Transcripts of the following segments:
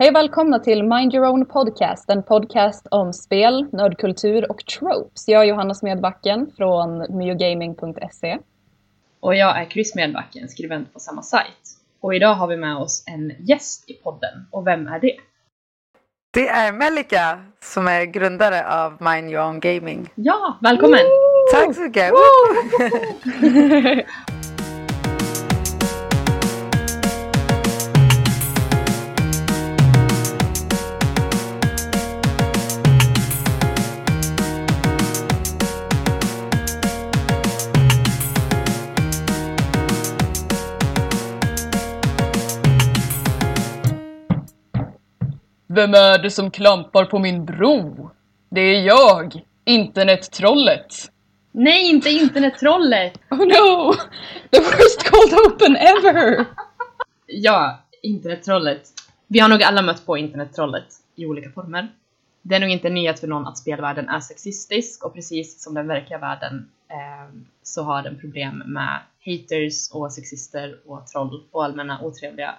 Hej och välkomna till Mind Your Own Podcast, en podcast om spel, nördkultur och tropes. Jag är Johanna Smedbacken från myogaming.se. Och jag är Chris Medbacken, skribent på samma sajt. Och idag har vi med oss en gäst i podden. Och vem är det? Det är Melika som är grundare av Mind Your Own Gaming. Ja, välkommen! Tack så mycket! Vem är det som klampar på min bro? Det är jag, internettrollet. Nej, inte internettrollet! Oh no! The worst cold open ever! Ja, internettrollet. Vi har nog alla mött på internettrollet i olika former. Det är nog inte en nyhet för någon att spelvärlden är sexistisk och precis som den verkliga världen eh, så har den problem med haters och sexister och troll och allmänna otrevliga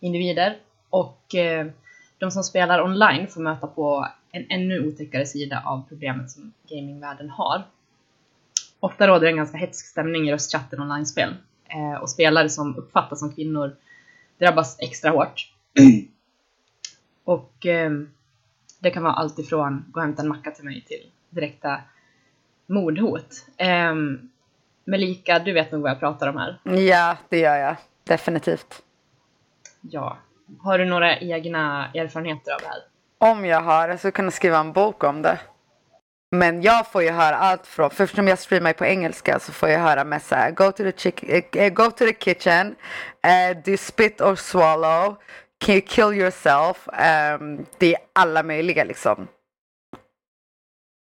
individer. Och eh, de som spelar online får möta på en ännu otäckare sida av problemet som gamingvärlden har. Ofta råder en ganska hetsk stämning i röstchatten online-spel eh, och spelare som uppfattas som kvinnor drabbas extra hårt. och eh, det kan vara allt ifrån gå och hämta en macka till mig till direkta mordhot. Eh, Melika, du vet nog vad jag pratar om här. Ja, det gör jag. Definitivt. Ja. Har du några egna erfarenheter av det här? Om jag har så kan jag skriva en bok om det. Men jag får ju höra allt från, för eftersom jag streamar på engelska så får jag höra med så här, go to the, chick, uh, go to the kitchen, uh, do you spit or swallow, can you kill yourself? Um, det är alla möjliga liksom.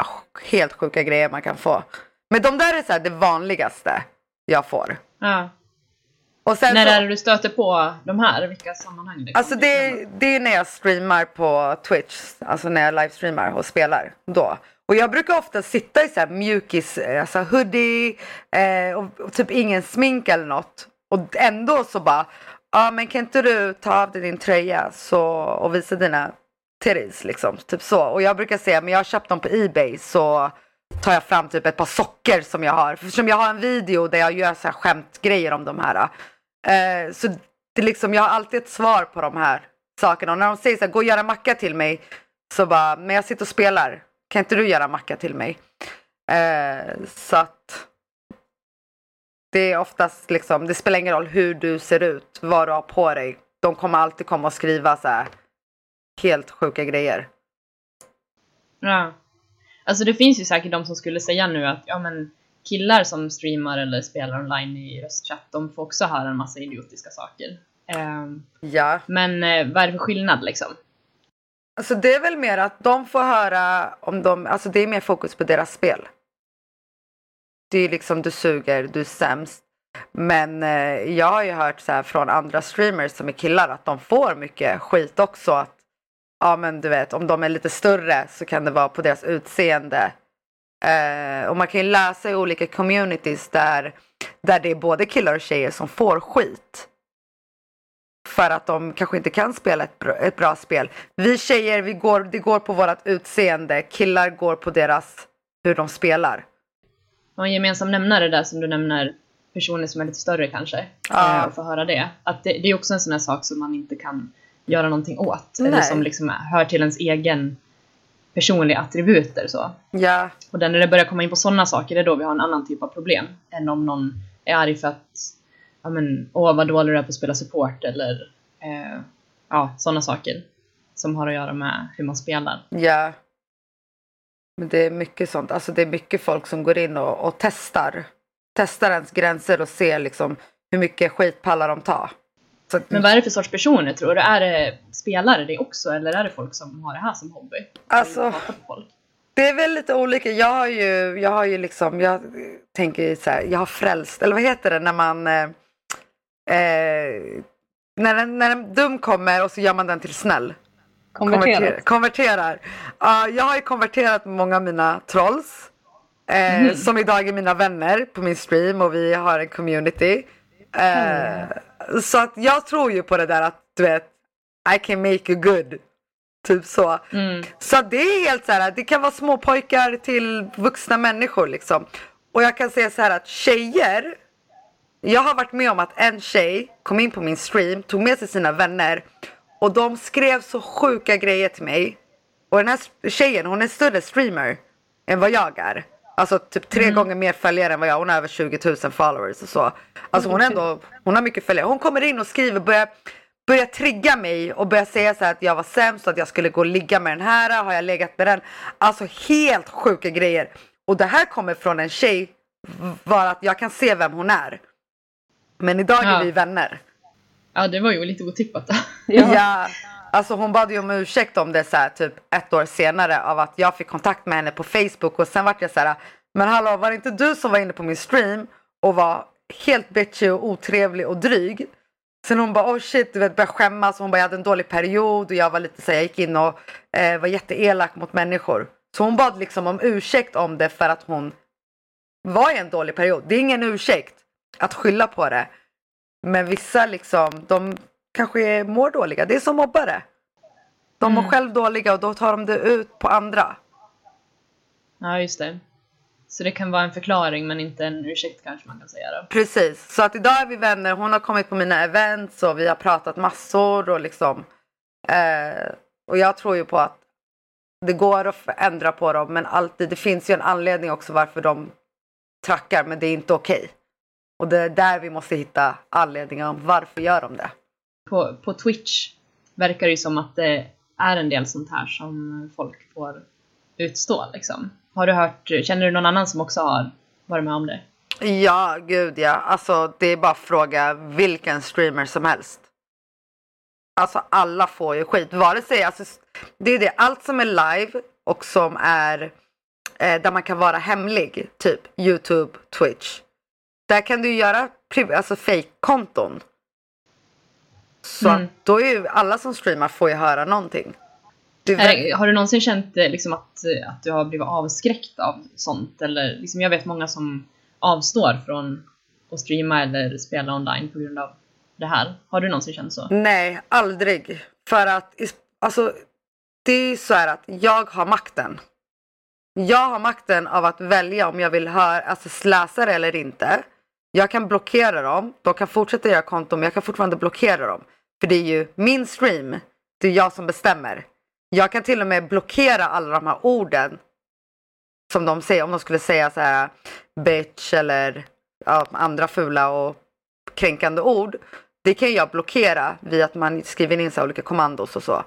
Oh, helt sjuka grejer man kan få. Men de där är så här det vanligaste jag får. Ja. När så, är det du stöter på de här? Vilka sammanhang? Det Alltså kommer det, det är när jag streamar på Twitch, alltså när jag livestreamar och spelar då. Och jag brukar ofta sitta i så här mjukis, alltså hoodie eh, och, och typ ingen smink eller något. Och ändå så bara, ja ah, men kan inte du ta av dig din tröja så, och visa dina titties liksom, typ så. Och jag brukar säga, men jag har köpt dem på Ebay så tar jag fram typ ett par socker som jag har. Eftersom jag har en video där jag gör så här skämtgrejer om de här. Eh, så det liksom, jag har alltid ett svar på de här sakerna. Och när de säger så här, gå och göra macka till mig. Så bara, men jag sitter och spelar. Kan inte du göra macka till mig? Eh, så att det är oftast liksom, det spelar ingen roll hur du ser ut, vad du har på dig. De kommer alltid komma och skriva så här helt sjuka grejer. Ja. Alltså det finns ju säkert de som skulle säga nu att ja men killar som streamar eller spelar online i röstchatt, de får också höra en massa idiotiska saker. Ehm, Ja. men eh, vad är det för skillnad liksom? Alltså det är väl mer att de får höra om de, alltså det är mer fokus på deras spel. Det är liksom du suger, du är sämst. Men eh, jag har ju hört så från andra streamers som är killar att de får mycket skit också. Att, ja men du vet om de är lite större så kan det vara på deras utseende. Eh, och man kan ju läsa i olika communities där, där det är både killar och tjejer som får skit. För att de kanske inte kan spela ett bra, ett bra spel. Vi tjejer, vi går, det går på vårt utseende. Killar går på deras, hur de spelar. Och en gemensam nämnare där som du nämner, personer som är lite större kanske, Ja. eh, och få höra det. Att det, det är också en sån här sak som man inte kan göra någonting åt. Eller Nej. som liksom hör till ens egen personliga attributer så. Ja, Och när det börjar komma in på sådana saker, det är då vi har en annan typ av problem. Än om någon är arg för att, ja men, åh vad dålig du är på att spela support eller, eh, ja, sådana saker. Som har att göra med hur man spelar. ja. Men det är mycket sånt. Alltså det är mycket folk som går in och, och testar. Testar ens gränser och ser liksom hur mycket skit pallar de ta. Så, att- Men vad är det för sorts personer tror du? Är det spelare det också eller är det folk som har det här som hobby? Alltså-? Det är väl lite olika. Jag har ju, jag har ju liksom, jag tänker ju så här, jag har frälst, eller vad heter det när man, eh, eh, när, en, när en dum kommer och så gör man den till snäll. Konverterat. konverterar. Ja, jag har ju konverterat med många av mina trolls. Eh, Som idag är mina vänner på min stream och vi har en community. Eh, Så att jag tror ju på det där att du vet, I can make you good. Typ så. Mm. Så det är helt så här, det kan vara små pojkar till vuxna människor liksom. Och jag kan säga så här att tjejer, jag har varit med om att en tjej kom in på min stream, tog med sig sina vänner och de skrev så sjuka grejer till mig. Och den här tjejen, hon är större streamer än vad jag är. Alltså typ tre Mm. gånger mer följare än vad jag Hon har över 20 000 followers och så. Alltså hon, ändå, hon har mycket följare. Hon kommer in och skriver, börjar, börjar trigga mig och börjar säga så här att jag var sämst och att jag skulle gå och ligga med den här. Har jag legat med den? Alltså helt sjuka grejer. Och det här kommer från en tjej var att jag kan se vem hon är. Men idag Ja. är vi vänner. Ja, det var ju lite otippat. Ja. alltså hon bad ju om ursäkt om det så här, typ ett år senare av att jag fick kontakt med henne på Facebook och sen vart jag så här, men hallå var det inte du som var inne på min stream och var helt bitchy och otrevlig och dryg? Sen hon bara oh shit, du vet började skämmas hon bara jag hade en dålig period och jag var lite så här, jag gick in och eh, var jätteelak mot människor. Så hon bad liksom om ursäkt om det för att hon var i en dålig period. Det är ingen ursäkt att skylla på det. Men vissa liksom, de kanske mår dåliga. Det är som mobbare. De mår Mm. själv dåliga och då tar de det ut på andra. ja, just det. Så det kan vara en förklaring men inte en ursäkt kanske man kan säga då. Precis, så att idag är vi vänner. Hon har kommit på mina events och vi har pratat massor och liksom. Eh, och jag tror ju på att det går att ändra på dem men alltid, det finns ju en anledning också varför de trackar men det är inte okej. Och det är där vi måste hitta anledningar om varför gör de det. På, på Twitch verkar det ju som att det är en del sånt här som folk får utstå liksom. Har du hört, känner du någon annan som också har varit med om det? Ja, gud ja. Alltså det är bara att fråga vilken streamer som helst. Alltså alla får ju skit. Vare sig, alltså, det är det, allt som är live och som är eh, där man kan vara hemlig, typ YouTube, Twitch. Där kan du göra alltså fake-konton. Så Mm. att då är ju alla som streamar får ju höra någonting. Är har du någonsin känt eh, liksom, att, eh, att du har blivit avskräckt av sånt? Eller, liksom, jag vet många som avstår från att streama eller spela online på grund av det här. Har du någonsin känt så? Nej, aldrig. För att alltså, det är så här att jag har makten. Jag har makten av att välja om jag vill höra, alltså läsa det eller inte. Jag kan blockera dem. De kan fortsätta göra konton men jag kan fortfarande blockera dem. För det är ju min stream. Det är jag som bestämmer. Jag kan till och med blockera alla de här orden. Som de säger. Om de skulle säga så här bitch eller ja, andra fula och kränkande ord. Det kan jag blockera via att man skriver in så olika kommandos och så.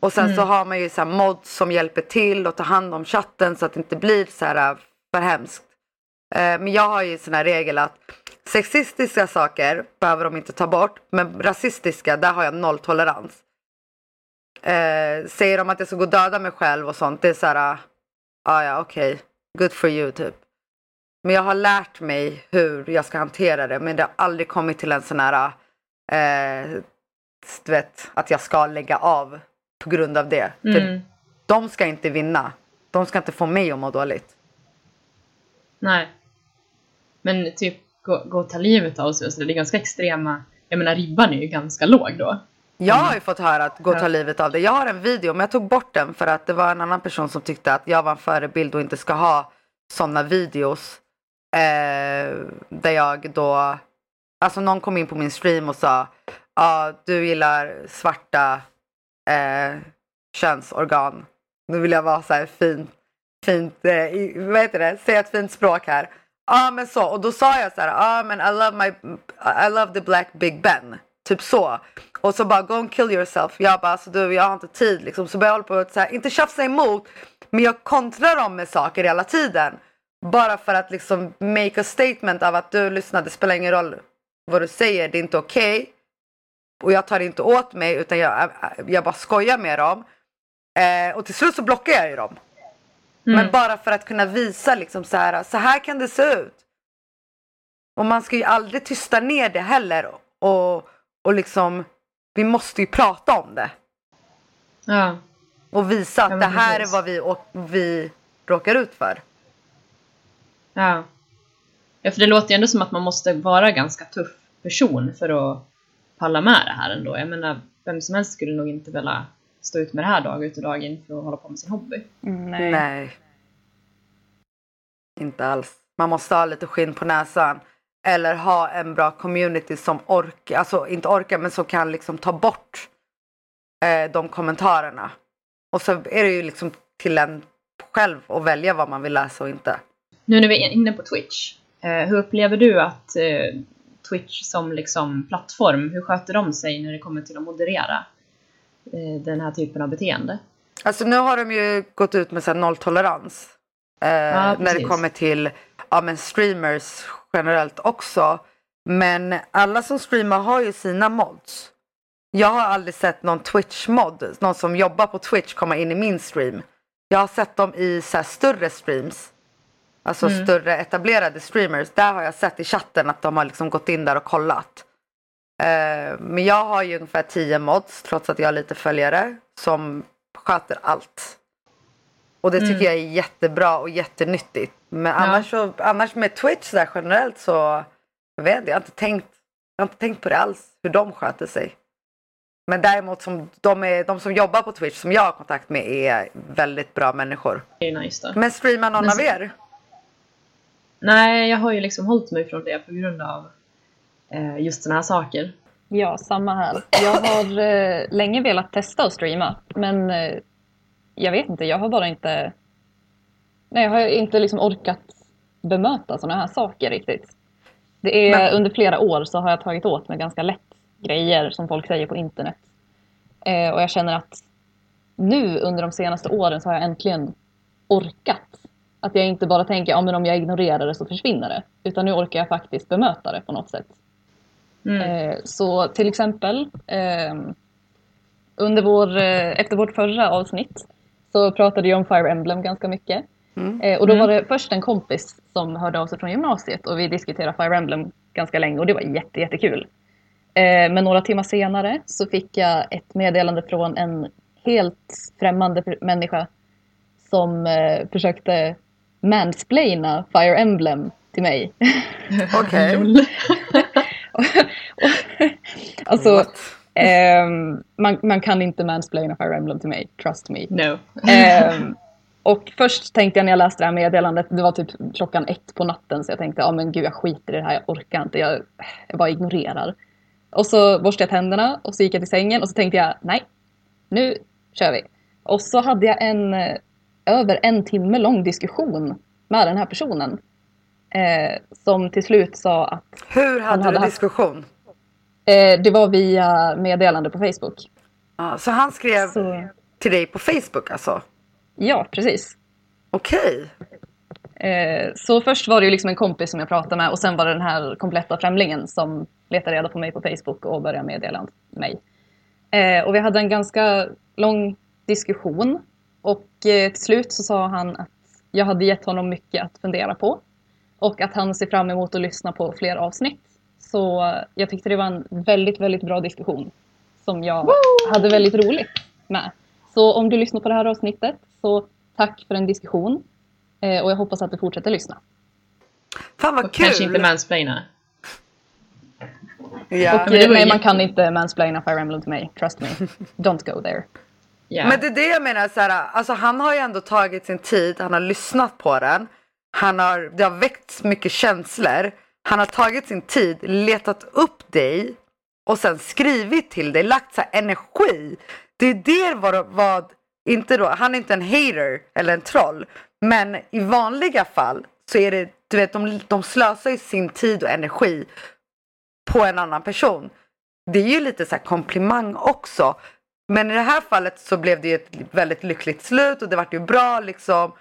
Och sen så Mm. har man ju så mods som hjälper till och tar hand om chatten så att det inte blir så här äh, för hemskt. Eh, Men jag har ju sån här regel att sexistiska saker behöver de inte ta bort. Men rasistiska, där har jag nolltolerans. Eh, säger de att jag ska gå och döda mig själv och sånt, det är så här, ah, ja okej, good for you typ. Men jag har lärt mig hur jag ska hantera det. Men det har aldrig kommit till en sån här, eh, du vet, att jag ska lägga av på grund av det. För Mm. de ska inte vinna. De ska inte få mig att må dåligt. Nej. Men typ gå, gå och ta livet av sig och så, det är ganska extrema... Jag menar ribban är ju ganska låg då. Jag har ju fått höra att gå och ta livet av det. Jag har en video men jag tog bort den för att det var en annan person som tyckte att jag var en förebild och inte ska ha sådana videos. Eh, där jag då, alltså någon kom in på min stream och sa ja du gillar svarta eh, könsorgan. Nu vill jag vara så här fint, fint, eh, vad heter det, säga ett fint språk här. Ja men så, och då sa jag så här, ah, men I love my, I love the black big Ben. Typ så. Och så bara go and kill yourself. Jag bara alltså du jag har inte tid liksom. Så började jag hålla på att här, inte tjafsa emot. Men jag kontrar dem med saker hela tiden. Bara för att liksom make a statement av att du lyssnar, det spelar ingen roll vad du säger, det är inte okej. Och jag tar inte åt mig utan jag, jag bara skojar med dem. Eh, och till slut så blockar jag ju dem. Mm. Men bara för att kunna visa liksom så här, så här kan det se ut. Och man ska ju aldrig tysta ner det heller. Och, och liksom, vi måste ju prata om det. Ja. Och visa att Ja, det här precis. är vad vi, och, vi råkar ut för. Ja. Ja, för det låter ju ändå som att man måste vara ganska tuff person för att palla med det här ändå. Jag menar, vem som helst skulle nog inte vilja stå ut med det här dag ut och dag in för att hålla på med sin hobby. Mm, nej. Nej. Inte alls. Man måste ha lite skinn på näsan. Eller ha en bra community som orkar, alltså inte orkar men som kan liksom ta bort eh, de kommentarerna. Och så är det ju liksom till en själv att välja vad man vill läsa och inte. Nu när vi är inne på Twitch, eh, hur upplever du att eh, Twitch som liksom plattform, hur sköter de sig när det kommer till att moderera den här typen av beteende? Alltså nu har de ju gått ut med så nolltolerans. Eh, när det kommer till ja, men streamers generellt också. Men alla som streamar har ju sina mods. Jag har aldrig sett någon Twitch-mod, någon som jobbar på Twitch komma in i min stream. Jag har sett dem i så större streams. Alltså Mm. större etablerade streamers. Där har jag sett i chatten att de har liksom gått in där och kollat. Eh, men jag har ju ungefär 10 mods trots att jag har lite följare som sköter allt. Och det tycker Mm. jag är jättebra och jättenyttigt. Men annars, så, annars med Twitch där generellt så jag vet jag har inte tänkt, jag har inte tänkt på det alls hur de sköter sig. Men däremot som de, är, de som jobbar på Twitch som jag har kontakt med är väldigt bra människor. Det är nice då. Men streamar någon Men av så- er? Nej, jag har ju liksom hållit mig från det på grund av just såna här saker. Ja, samma här. Jag har eh, länge velat testa att streama, men eh, jag vet inte, jag har bara inte... Nej, jag har inte liksom orkat bemöta sådana här saker riktigt. Det är, Men- Under flera år så har jag tagit åt mig ganska lätt grejer som folk säger på internet. Eh, och jag känner att nu under de senaste åren så har jag äntligen orkat. Att jag inte bara tänker, ja men om jag ignorerar det så försvinner det. Utan nu orkar jag faktiskt bemöta det på något sätt. Mm. Eh, Så till exempel ehm, under vår, eh, efter vårt förra avsnitt så pratade jag om Fire Emblem ganska mycket. Mm. Eh, Och då Mm. var det först en kompis som hörde av sig från gymnasiet och vi diskuterade Fire Emblem ganska länge och det var jätte, jättekul. Eh, Men några timmar senare så fick jag ett meddelande från en helt främmande människa som eh, försökte mansplaina Fire Emblem till mig. Okej. Alltså? Ehm, man, man kan inte mansplaina Fire Emblem till mig, trust me. No. Ehm, och först tänkte jag när jag läste det här meddelandet, det var typ klockan ett på natten, så jag tänkte, ja men gud jag skiter i det här, jag orkar inte, jag, jag bara ignorerar. Och så borstade jag tänderna och så gick jag till sängen och så tänkte jag, nej, nu kör vi. Och så hade jag en eh, över en timme lång diskussion med den här personen. Eh, som till slut sa att Hur hade, hade du diskussion? eh, det var via meddelande på Facebook. Ja, så han skrev Så, till dig på Facebook alltså? ja, precis. Okej. Eh, så först var det ju liksom en kompis som jag pratade med och sen var det den här kompletta främlingen som letade reda på mig på Facebook och började meddela mig. Eh, och vi hade en ganska lång diskussion och eh, till slut så sa han att jag hade gett honom mycket att fundera på och att han ser fram emot att lyssna på fler avsnitt. Så jag tyckte det var en väldigt, väldigt bra diskussion som jag hade väldigt roligt med. Så om du lyssnar på det här avsnittet så tack för en diskussion Eh, och jag hoppas att du fortsätter lyssna. Fan vad Och kul! kanske inte mansplaina. ja. och eh, nej, man kan inte mansplaina Fire Emblem till mig. Trust me. Don't go there. Ja. Men det är det jag menar, så här, alltså han har ju ändå tagit sin tid, han har lyssnat på den. Han har, det har väckts mycket känslor. Han har tagit sin tid, letat upp dig och sen skrivit till dig, lagt så här energi. Det är det vad, vad inte då, han är inte en hater eller en troll. Men i vanliga fall så är det, du vet, de, de slösar ju sin tid och energi på en annan person. Det är ju lite så här komplimang också. Men i det här fallet så blev det ju ett väldigt lyckligt slut och det vart ju bra liksom.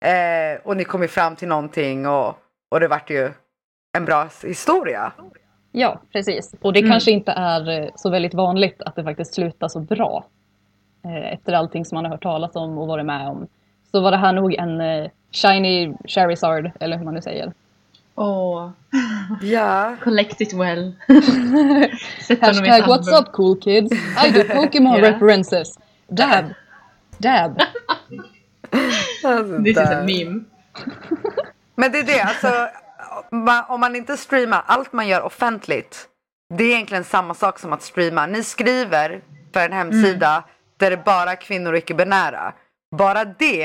Eh, och ni kom ju fram till någonting och, och det vart ju en bra historia. Ja, precis. Och det Mm. kanske inte är eh, så väldigt vanligt att det faktiskt slutar så bra. Eh, Efter allting som man har hört talas om och varit med om. Så var det här nog en eh, shiny Charizard, eller hur man nu säger. Åh, Ja. collect it well. Hashtag what's up cool kids? I do Pokémon Ja. references. Dab. Dab. Alltså, This is a meme. Men det är det, alltså om man inte streamar allt man gör offentligt. Det är egentligen samma sak som att streama. Ni skriver för en hemsida Mm. där det är bara kvinnor och icke-binära. Bara det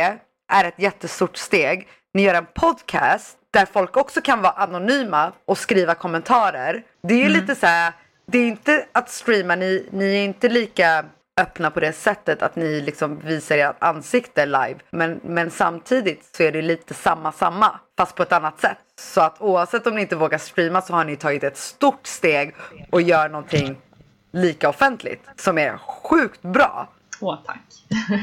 är ett jättestort steg. Ni gör en podcast där folk också kan vara anonyma och skriva kommentarer. Det är ju Mm. lite så här, det är inte att streama, ni, ni är inte lika öppna på det sättet att ni liksom visar ert ansikte live. Men, men samtidigt så är det lite samma samma fast på ett annat sätt. Så att oavsett om ni inte vågar streama så har ni tagit ett stort steg och gör någonting lika offentligt som är sjukt bra. Åh, tack.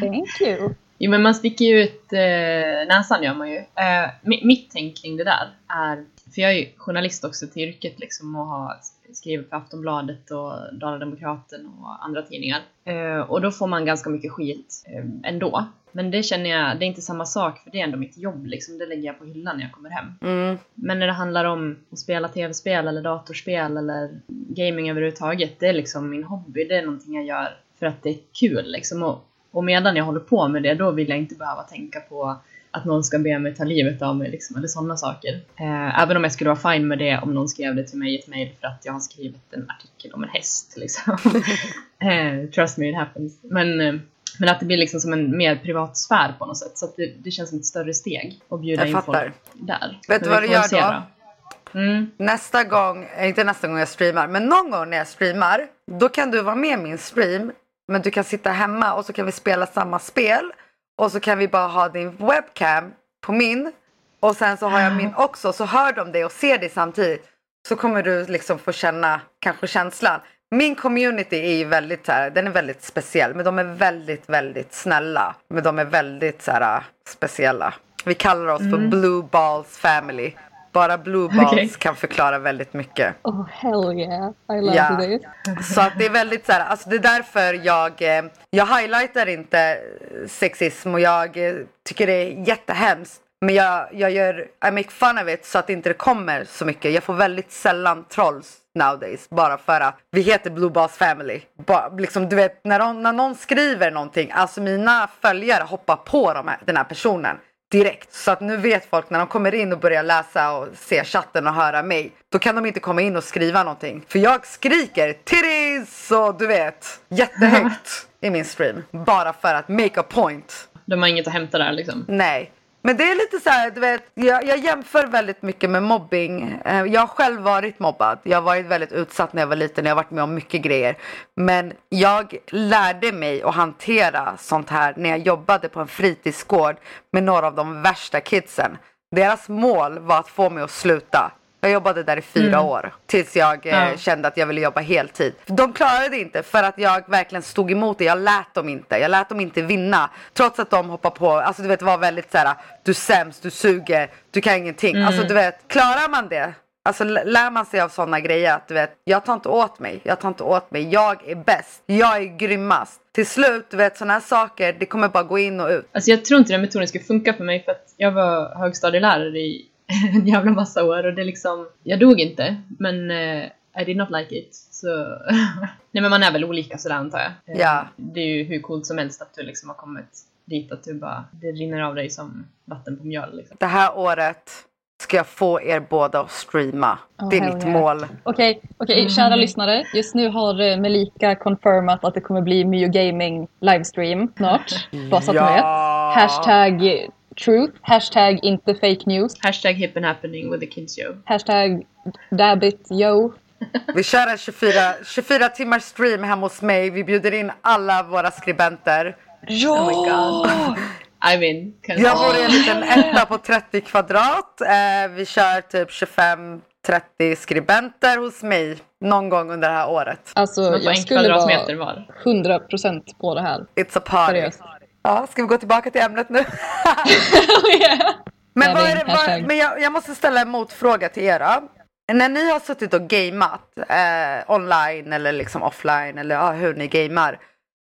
Thank you. Jo, men man sticker ju ut eh, näsan gör man ju. Eh, mi- mitt tänk kring det där är, för jag är ju journalist också till yrket liksom och har skrivit för Aftonbladet och Dala-Demokraten och andra tidningar. Eh, och då får man ganska mycket skit eh, ändå. Men det känner jag, det är inte samma sak för det är ändå mitt jobb liksom. Det lägger jag på hyllan när jag kommer hem. Mm. Men när det handlar om att spela tv-spel eller datorspel eller gaming överhuvudtaget, det är liksom min hobby. Det är någonting jag gör för att det är kul liksom. Och, och medan jag håller på med det, då vill jag inte behöva tänka på att någon ska be mig ta livet av mig liksom, eller sådana saker. Eh, även om jag skulle vara fine med det om någon skrev det till mig i ett mail för att jag har skrivit en artikel om en häst liksom. eh, trust me, it happens. Men, eh, men att det blir liksom som en mer privat sfär på något sätt. Så att det, det känns som ett större steg att bjuda Jag in fattar. folk där. Vet du vad du gör se då? Mm. Nästa gång, eh, inte nästa gång jag streamar, men någon gång när jag streamar, då kan du vara med i min stream, men du kan sitta hemma och så kan vi spela samma spel och så kan vi bara ha din webcam på min och sen så har jag min också, så hör de dig och ser dig samtidigt. Så kommer du liksom få känna kanske känslan. Min community är ju väldigt så här, den är väldigt speciell, men de är väldigt, väldigt snälla. Men de är väldigt så här, speciella. Vi kallar oss för Blue Balls Family. Bara Blue Balls Okej. kan förklara väldigt mycket. Oh hell yeah, I love Ja. this. Så att det är väldigt så här, alltså det är därför jag, eh, jag highlightar inte sexism och jag eh, tycker det är jättehemskt. Men jag, jag gör, I make fun of it så att inte det kommer så mycket. Jag får väldigt sällan trolls nowadays. Bara för att vi heter Blue Balls Family. Bara, liksom, du vet, när, de, när någon skriver någonting, alltså mina följare hoppar på de här, den här personen direkt. Så att nu vet folk när de kommer in och börjar läsa och se chatten och höra mig. Då kan de inte komma in och skriva någonting. För jag skriker titties och du vet jättehögt i min stream. Bara för att make a point. De har inget att hämta där liksom. Nej. Men det är lite så här, du vet, jag, jag jämför väldigt mycket med mobbing. Eh, jag har själv varit mobbad. Jag har varit väldigt utsatt när jag var liten. Jag har varit med om mycket grejer. Men jag lärde mig att hantera sånt här när jag jobbade på en fritidsgård med några av de värsta kidsen. Deras mål var att få mig att sluta. Jag jobbade där i fyra år tills jag eh, Ja. kände att jag ville jobba heltid. De klarade det inte för att jag verkligen stod emot det. Jag lät dem inte. Jag lät dem inte vinna. Trots att de hoppade på. Alltså du vet, det var väldigt så här. Du är sämst, du suger, du kan ingenting. Alltså du vet, klarar man det? Alltså lär man sig av sådana grejer att du vet, jag tar inte åt mig. Jag tar inte åt mig. Jag är bäst. Jag är grymmast. Till slut, du vet sådana här saker, det kommer bara gå in och ut. Alltså jag tror inte den metoden skulle funka för mig för att jag var högstadielärare i en jävla massa år och det liksom, jag dog inte men eh, I did not like it. Så, nej men man är väl olika sådär antar jag. Eh, Ja. Det är ju hur coolt som helst att du liksom har kommit dit att du bara, det rinner av dig som vatten på mjöl liksom. Det här året ska jag få er båda att streama. Oh, det är mitt yeah. mål. Okej, okej, kära lyssnare. Just nu har eh, Melika confirmat att det kommer bli Mio Gaming livestream snart. Bara så att ni vet. Hashtag truth, hashtag inte fake news, Hashtag hip and happening with the kids show. hashtag dabbit yo. Vi kör en 24, 24 timmars stream hemma hos mig. Vi bjuder in alla våra skribenter. Oh my god. I mean, kan Jag bor i en liten etta på 30 kvadrat. Eh, vi kör typ 25-30 skribenter hos mig någon gång under det här året. Alltså, jag skulle vara var. 100% på det här. It's a party. Seriöst. Ja, ska vi gå tillbaka till ämnet nu? Men, vad är det, vad, men jag, jag måste ställa en motfråga till er. då. När ni har suttit och gameat eh, online eller liksom offline eller ja, hur ni gamar.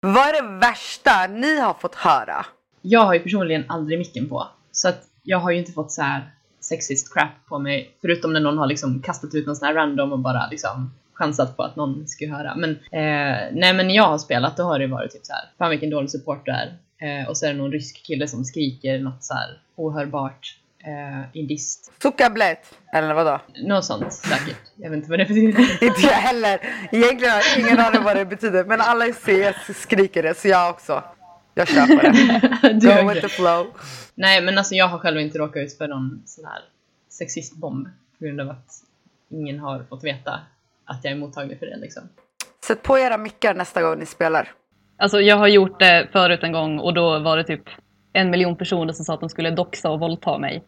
Vad är det värsta ni har fått höra? Jag har ju personligen aldrig micken på. Så att jag har ju inte fått så här sexist crap på mig. Förutom när någon har liksom kastat ut någon sån här random och bara liksom chansat på att någon skulle höra. Men eh, nej men när jag har spelat då har det varit typ så här. Fan vilken dålig support du är. Eh, och så är det någon rysk kille som skriker något så här ohörbart. eh, i dist. Zuckerblät, eller vadå? Något sånt säkert. Jag vet inte vad det betyder. Inte jag heller. Egentligen har jag ingen aning vad det betyder. Men alla i CS skriker det, så jag också. Jag köper det. Du, Go with the flow. Nej men alltså jag har själv inte råkat ut för någon sån här sexistbomb på grund av att ingen har fått veta att jag är mottaglig för det liksom. Sätt på era mickar nästa gång ni spelar. Alltså jag har gjort det förut en gång och då var det typ en miljon personer som sa att de skulle doxa och våldta mig.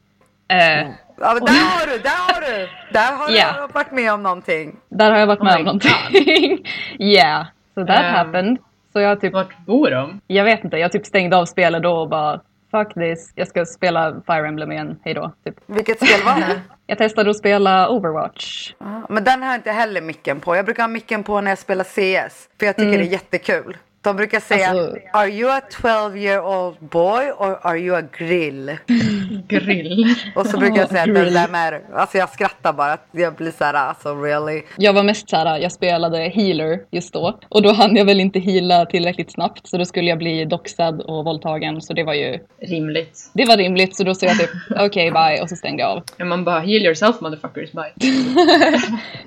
Eh, Ja, men där har du, där har du! Där har Ja. du varit med om någonting. Där har jag varit Oh med om någonting. yeah, so that Ehm. happened. Så jag typ, Vart bor de? jag vet inte, jag typ stängde av spelet då och bara fuck this, jag ska spela Fire Emblem igen, hejdå. Typ. Vilket spel var det? Jag testade att spela Overwatch. Ja, Men den har jag inte heller micken på. Jag brukar ha micken på när jag spelar CS. För jag tycker det är jättekul. De brukar säga Alltså- Are you a 12 year old boy or are you a grill? Grill. Och så brukar jag säga Grill. det där med Alltså jag skrattar bara. Jag blir så här alltså really. Jag var mest såhär, jag spelade healer just då. Och då hann jag väl inte heala tillräckligt snabbt så då skulle jag bli doxad och våldtagen. Så det var ju, Rimligt. det var rimligt så då sa jag typ okej bye och så stängde jag av. Ja, man bara heal yourself motherfuckers, bye.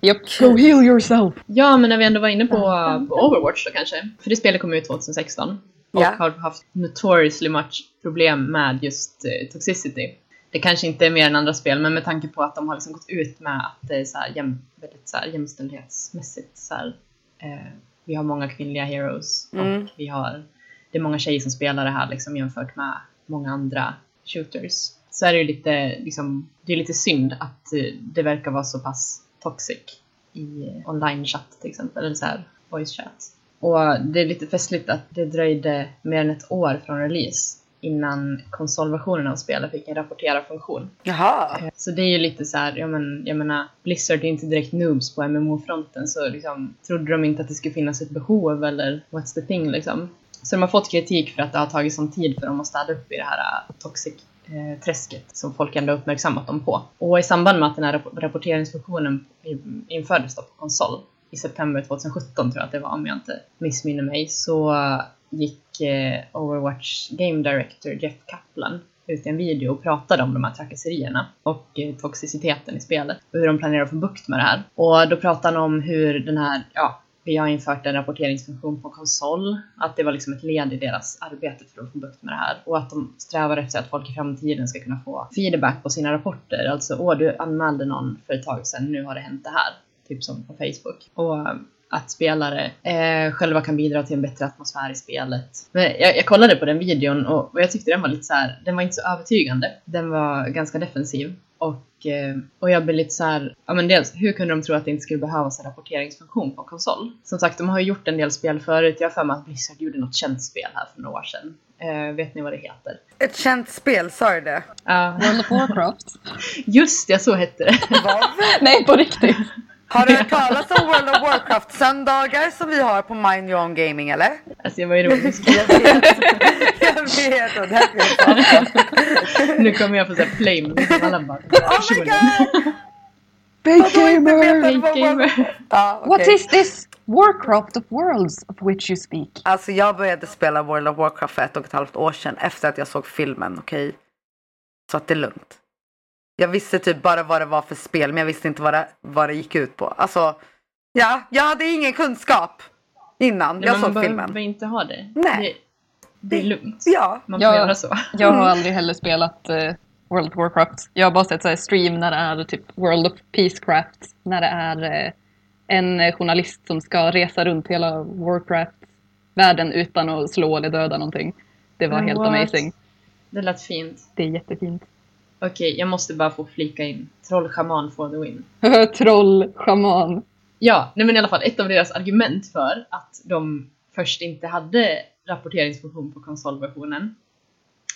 Yep. Go heal yourself! Ja, men när vi ändå var inne på, på Overwatch då kanske. För det spelet kom ut 2016. Och Ja. har haft notoriously much problem med just eh, toxicity. Det kanske inte är mer än andra spel, men med tanke på att de har liksom gått ut med att det är så här jäm, väldigt så här jämställdhetsmässigt. Så här, eh, vi har många kvinnliga heroes Mm. och vi har, det är många tjejer som spelar det här liksom, jämfört med många andra shooters. Så är det ju lite, liksom, det är lite synd att eh, det verkar vara så pass toxic i eh, online-chatt till exempel, eller så här voice chat. Och det är lite festligt att det dröjde mer än ett år från release innan konsolversionen av spelet fick en rapportera-funktion. Jaha. Så det är ju lite så här, jag, men, jag menar, Blizzard är inte direkt noobs på MMO-fronten så liksom, trodde de inte att det skulle finnas ett behov eller what's the thing liksom. Så de har fått kritik för att det har tagit sån tid för dem att städa upp i det här uh, toxic eh, träsket som folk ändå uppmärksammat dem på. Och i samband med att den här rapp- rapporteringsfunktionen infördes då på konsol i september 2017 tror jag att det var om jag inte missminner mig så gick eh, Overwatch Game Director Jeff Kaplan ut i en video och pratade om de här trakasserierna och eh, toxiciteten i spelet och hur de planerar att få bukt med det här. Och då pratade han om hur den här, ja, vi har infört en rapporteringsfunktion på konsol, att det var liksom ett led i deras arbete för att få bukt med det här och att de strävar efter att folk i framtiden ska kunna få feedback på sina rapporter. Alltså, åh, du anmälde någon för ett tag sedan, nu har det hänt det här. Typ som på Facebook. Och att spelare eh, själva kan bidra till en bättre atmosfär i spelet. Men jag, jag kollade på den videon och, och jag tyckte den var lite så här, den var inte så övertygande. Den var ganska defensiv. Och, eh, och jag blev lite så här, ja men dels, hur kunde de tro att det inte skulle behövas en rapporteringsfunktion på konsol? Som sagt, de har ju gjort en del spel förut. Jag har för mig att Blizzard gjorde något känt spel här för några år sedan. Eh, vet ni vad det heter? Ett känt spel, sa du det? Ja, World of Warcraft. just det, så hette det. Nej, på riktigt. Har du hört talas om World of Warcraft söndagar som vi har på Mind Your Own Gaming eller? alltså jag var ironisk. Jag vet. Jag vet och det nu kommer jag få såhär flame. Alla bara, Oh my god! Fake gamer! Fake gamer. Ja, okej. What is this Warcraft of Worlds of which you speak? Alltså jag började spela World of Warcraft för ett och ett halvt år sedan efter att jag såg filmen, okej? Så att det är lugnt. Jag visste typ bara vad det var för spel men jag visste inte vad det, vad det gick ut på. Alltså, ja, jag hade ingen kunskap innan Nej, jag men man såg behöver filmen. inte ha det. Nej. Det, det är lugnt. Ja, Man får Ja. göra så. Jag har aldrig heller spelat eh, World of Warcraft. Jag har bara sett så här stream när det är typ World of Peacecraft. När det är eh, en eh, journalist som ska resa runt hela Warcraft-världen utan att slå eller döda någonting. Det var Men helt what? amazing. Det lät fint. Det är jättefint. Okej, jag måste bara få flika in. Trollschaman for the win. Troll, shaman. Ja, nej men i alla fall ett av deras argument för att de först inte hade rapporteringsfunktion på konsolversionen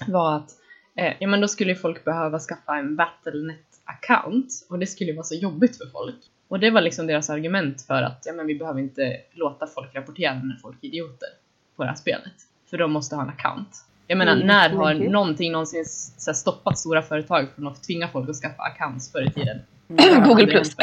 var att eh, ja, men då skulle folk behöva skaffa en Battlenet-account och det skulle vara så jobbigt för folk. Och det var liksom deras argument för att ja, men vi behöver inte låta folk rapportera när folk är idioter på det här spelet. För de måste ha en account. Jag menar, Mm, när har legit. någonting någonsin så stoppat stora företag från att tvinga folk att skaffa accounts förr i tiden? Google plus.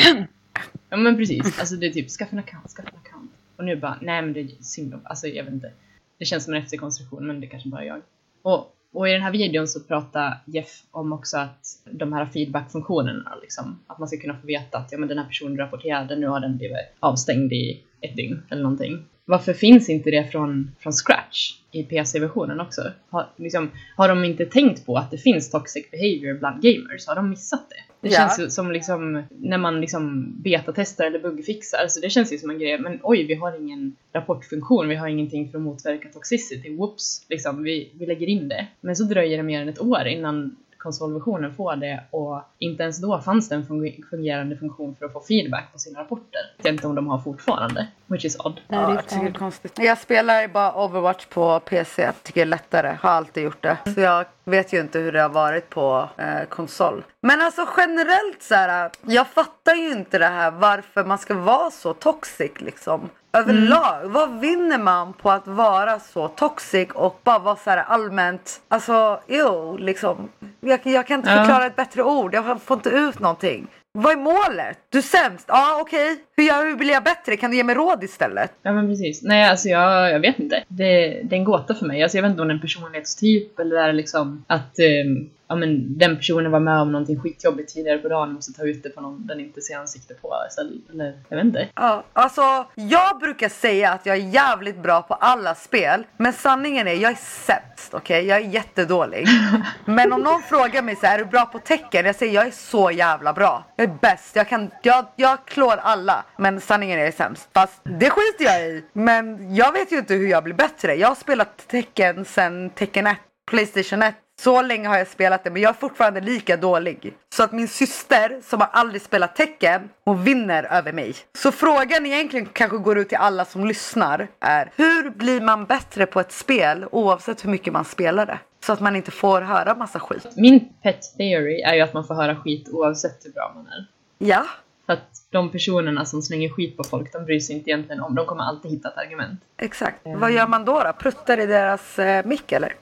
Ja men precis, alltså det är typ skaffa en account, skaffa en account. Och nu bara, nej men det är synd alltså jag vet inte. Det känns som en efterkonstruktion men det kanske bara är jag. Och Och i den här videon så pratar Jeff om också att de här feedback-funktionerna, liksom, att man ska kunna få veta att ja, men den här personen rapporterade, nu har den blivit avstängd i ett dygn eller någonting. Varför finns inte det från, från scratch i PC-versionen också? Har, liksom, har de inte tänkt på att det finns toxic behavior bland gamers? Har de missat det? Det Ja. känns ju som liksom, när man liksom betatestar eller buggfixar, så det känns ju som en grej, men oj, vi har ingen rapportfunktion, vi har ingenting för att motverka toxicity, whoops, liksom, vi, vi lägger in det. Men så dröjer det mer än ett år innan konsolversionen får det och inte ens då fanns det en funge- fungerande funktion för att få feedback på sina rapporter. Jag vet inte om de har fortfarande, which is odd. Ja, det är konstigt. Jag spelar bara Overwatch på PC. Jag tycker det är lättare. Har alltid gjort det. Så jag vet ju inte hur det har varit på eh, konsol. Men alltså generellt så här. Jag fattar ju inte det här varför man ska vara så toxic liksom. Överlag, vad vinner man på att vara så toxic och bara vara så här allmänt, alltså jo liksom. Jag, jag kan inte Ja. förklara ett bättre ord, jag får inte ut någonting. Vad är målet? Du är sämst? Ja okej, hur, gör- hur blir jag bättre? Kan du ge mig råd istället? Ja men precis. Nej alltså jag, jag vet inte. Det, det är en gåta för mig. Alltså, jag vet inte om det är en personlighetstyp eller är liksom att ehm, ja, men den personen var med om någonting skitjobbigt tidigare på dagen och måste ta ut det på någon den inte ser ansikte på istället. Eller jag vet inte. Ja, alltså jag brukar säga att jag är jävligt bra på alla spel. Men sanningen är, jag är sämst. Okej, jag är jättedålig. Men om någon frågar mig så här, är du bra på tecken? Jag säger jag är så jävla bra. Jag är bäst. Jag kan, jag, jag klår alla. Men sanningen är jag är sämst. Fast det skiter jag i. Men jag vet ju inte hur jag blir bättre. Jag har spelat tecken sedan tecken 1, Playstation 1. Så länge har jag spelat det men jag är fortfarande lika dålig. Så att min syster som har aldrig spelat tecken, hon vinner över mig. Så frågan egentligen kanske går ut till alla som lyssnar är hur blir man bättre på ett spel oavsett hur mycket man spelar det? Så att man inte får höra massa skit. Min pet theory är ju att man får höra skit oavsett hur bra man är. Ja, För att de personerna som slänger skit på folk, de bryr sig inte egentligen om. De kommer alltid hitta ett argument. exakt. Vad gör man då då? Pruttar i deras eh, mick eller?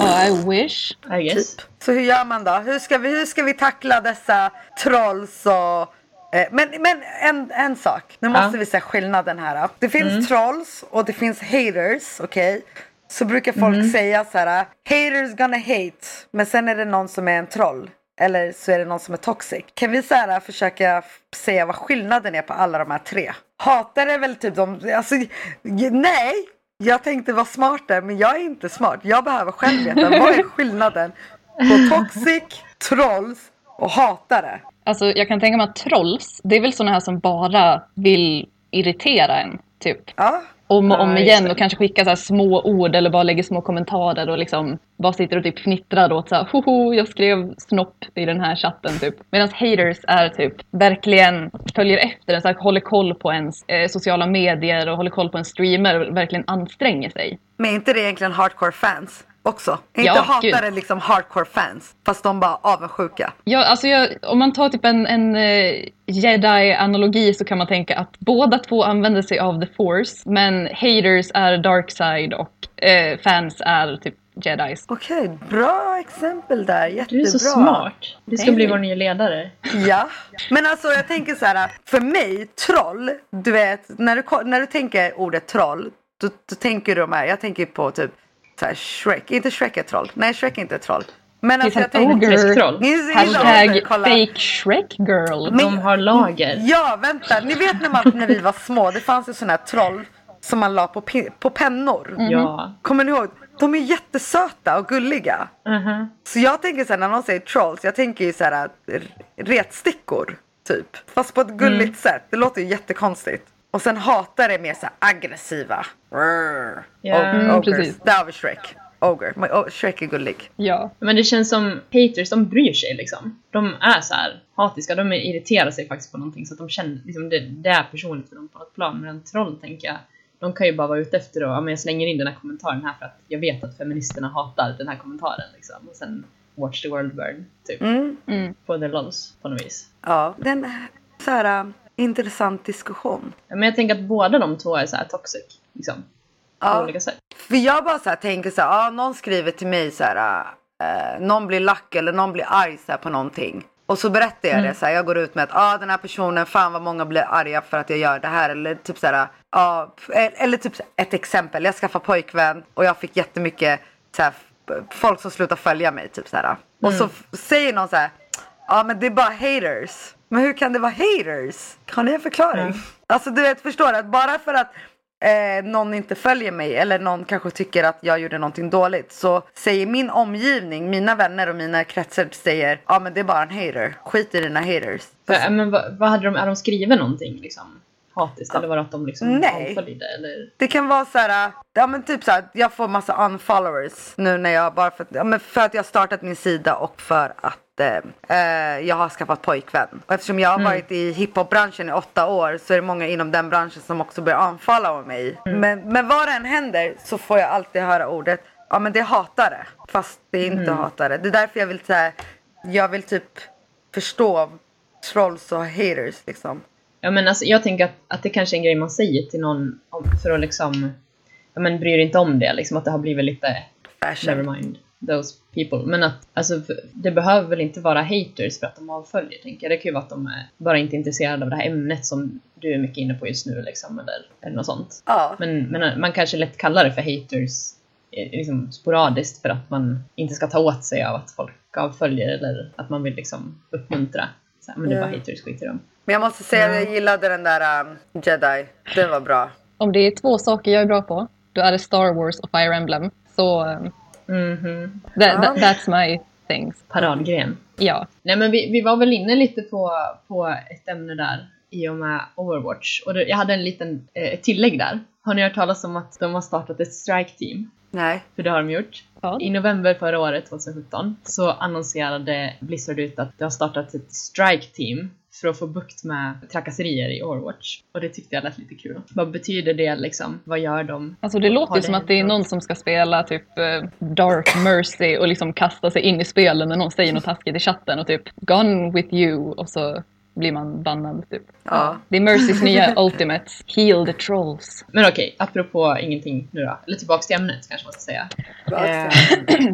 Ja, I wish. I guess. Typ. Så hur gör man då? Hur ska vi, hur ska vi tackla dessa trolls och eh, men, men en, en sak, nu måste Ja. vi se skillnaden här. Det finns trolls och det finns haters, okej? Så brukar folk säga så här, haters gonna hate, men sen är det någon som är en troll. Eller så är det någon som är toxic. Kan vi så här försöka säga vad skillnaden är på alla de här tre? Hatar är väl typ de, alltså nej! Jag tänkte vara smart där, men jag är inte smart. Jag behöver själv veta vad är skillnaden på toxic, trolls och hatare. Alltså jag kan tänka mig att trolls, det är väl såna här som bara vill irritera en. Typ. Ja, Om och Ja, om just igen och kanske skicka så små ord eller bara lägger små kommentarer och liksom bara sitter och typ fnittrar åt så här, hoho, jag skrev snopp i den här chatten typ. Medan haters är typ verkligen följer efter en, så här, håller koll på ens eh, sociala medier och håller koll på en streamer och verkligen anstränger sig. men är inte det egentligen hardcore fans också? Är Ja, inte gud. hatare liksom hardcore fans? Fast de bara avundsjuka. Ja, alltså jag, om man tar typ en, en eh, jedi-analogi så kan man tänka att båda två använder sig av the force, men haters är dark side och eh, fans är typ jedis. Okej, bra exempel där. Du Jättebra. är så smart. Du ska Thank bli you. vår nya ledare. Ja, men alltså jag tänker så här. För mig, troll, du vet, när du, när du tänker ordet troll, då, då tänker du de här, jag tänker på typ så här Shrek, inte Shrek är troll, nej Shrek är inte troll. Men alltså jag tänker... Hashtag fake Shrek girl. Men- De har lager. Ja, vänta, ni vet när, man, när vi var små, det fanns ju sådana här troll som man la på, på pennor. Ja. Kommer ni ihåg? De är jättesöta och gulliga. Mhm. Så jag tänker så här, när någon säger trolls, jag tänker ju så här retstickor. Typ. Fast på ett gulligt Mm. sätt. Det låter ju jättekonstigt. Och sen hatar är mer så aggressiva. Rrr. Ja. Og- Mm, ogres. precis. Där har vi Shrek. Ogre. Oh, Shrek är gullig. Ja. Men det känns som haters, de bryr sig liksom. De är så här hatiska, de irriterar sig faktiskt på någonting så att de känner liksom det, det är personligt för dem på något plan. Men en troll tänker jag, de kan ju bara vara ute efter att ja, men jag slänger in den här kommentaren här för att jag vet att feministerna hatar den här kommentaren liksom. Och sen watch the world burn, typ. Mm. Mm. På the lols på något vis. Ja, den så här äh, intressant diskussion. Men jag tänker att båda de två är så här toxic, liksom. På Ja. olika sätt. För jag bara så tänker så här, ah, någon skriver till mig så här, eh, någon blir lack eller någon blir arg så på någonting. Och så berättar jag det så här, jag går ut med att ah, den här personen, fan vad många blir arga för att jag gör det här. Eller typ så här, ah, eller typ ett exempel, jag skaffade pojkvän och jag fick jättemycket så här, folk som slutar följa mig typ så här. Och så f- säger någon så här, ja men det är bara haters. Men hur kan det vara haters? Har ni en förklaring? Ja. Alltså du vet, förstår? Att bara för att eh, någon inte följer mig eller någon kanske tycker att jag gjorde någonting dåligt så säger min omgivning, mina vänner och mina kretsar säger ja men det är bara en hater. Skit i dina haters. För, äh, men vad, vad hade de, har de skrivit någonting liksom? Hatiskt? Eller var det att de liksom Nej. Eller? Det kan vara så här, ja men typ så här, jag får massa unfollowers nu när jag bara för, att- ja, men för att jag startat min sida och för att eh, jag har skaffat pojkvän. Och eftersom jag har varit i hiphopbranschen i åtta år så är det många inom den branschen som också börjar unfollowa mig. Men, men vad det än händer så får jag alltid höra ordet, ja men det är hatare. Fast det är inte hatare. Det är därför jag vill här, jag vill typ förstå trolls och haters liksom. Ja men alltså jag tänker att, att det kanske är en grej man säger till någon för att liksom Ja men bryr inte om det liksom att det har blivit lite Fashion. never mind those people. Men att alltså det behöver väl inte vara haters för att de avföljer tänker jag. Det kan ju vara att de är bara inte intresserade av det här ämnet som du är mycket inne på just nu liksom eller, eller något sånt. Ja. Men, men man kanske lätt kallar det för haters eh, liksom sporadiskt för att man inte ska ta åt sig av att folk avföljer eller att man vill liksom uppmuntra. Så här, men det är bara Ja. haters, skit i dem. Men jag måste säga att jag gillade den där um, Jedi. Den var bra. Om det är två saker jag är bra på, då är det Star Wars och Fire Emblem. Så um, Mhm. that, Ja. that, that's my things. Paradgren. Ja. Nej men vi, vi var väl inne lite på, på ett ämne där i och med Overwatch. Och det, jag hade en liten eh, tillägg där. Har ni hört talas om att de har startat ett strike team? Nej. För det har de gjort. Vad? I november förra året, 2017, så annonserade Blizzard ut att det har startat ett strike team för att få bukt med trakasserier i Overwatch. Och det tyckte jag lät lite kul. Vad betyder det liksom? Vad gör de? Alltså det låter ju det som att det är någon som ska spela typ eh, Dark Mercy och liksom kasta sig in i spelen när någon säger något taskigt i chatten och typ Gone with you och så blir man bannad typ. Ja. Det är Mercys nya Ultimate, Heal the Trolls. Men okej, apropå ingenting nu då. Eller tillbaks till ämnet kanske man ska säga. Eh,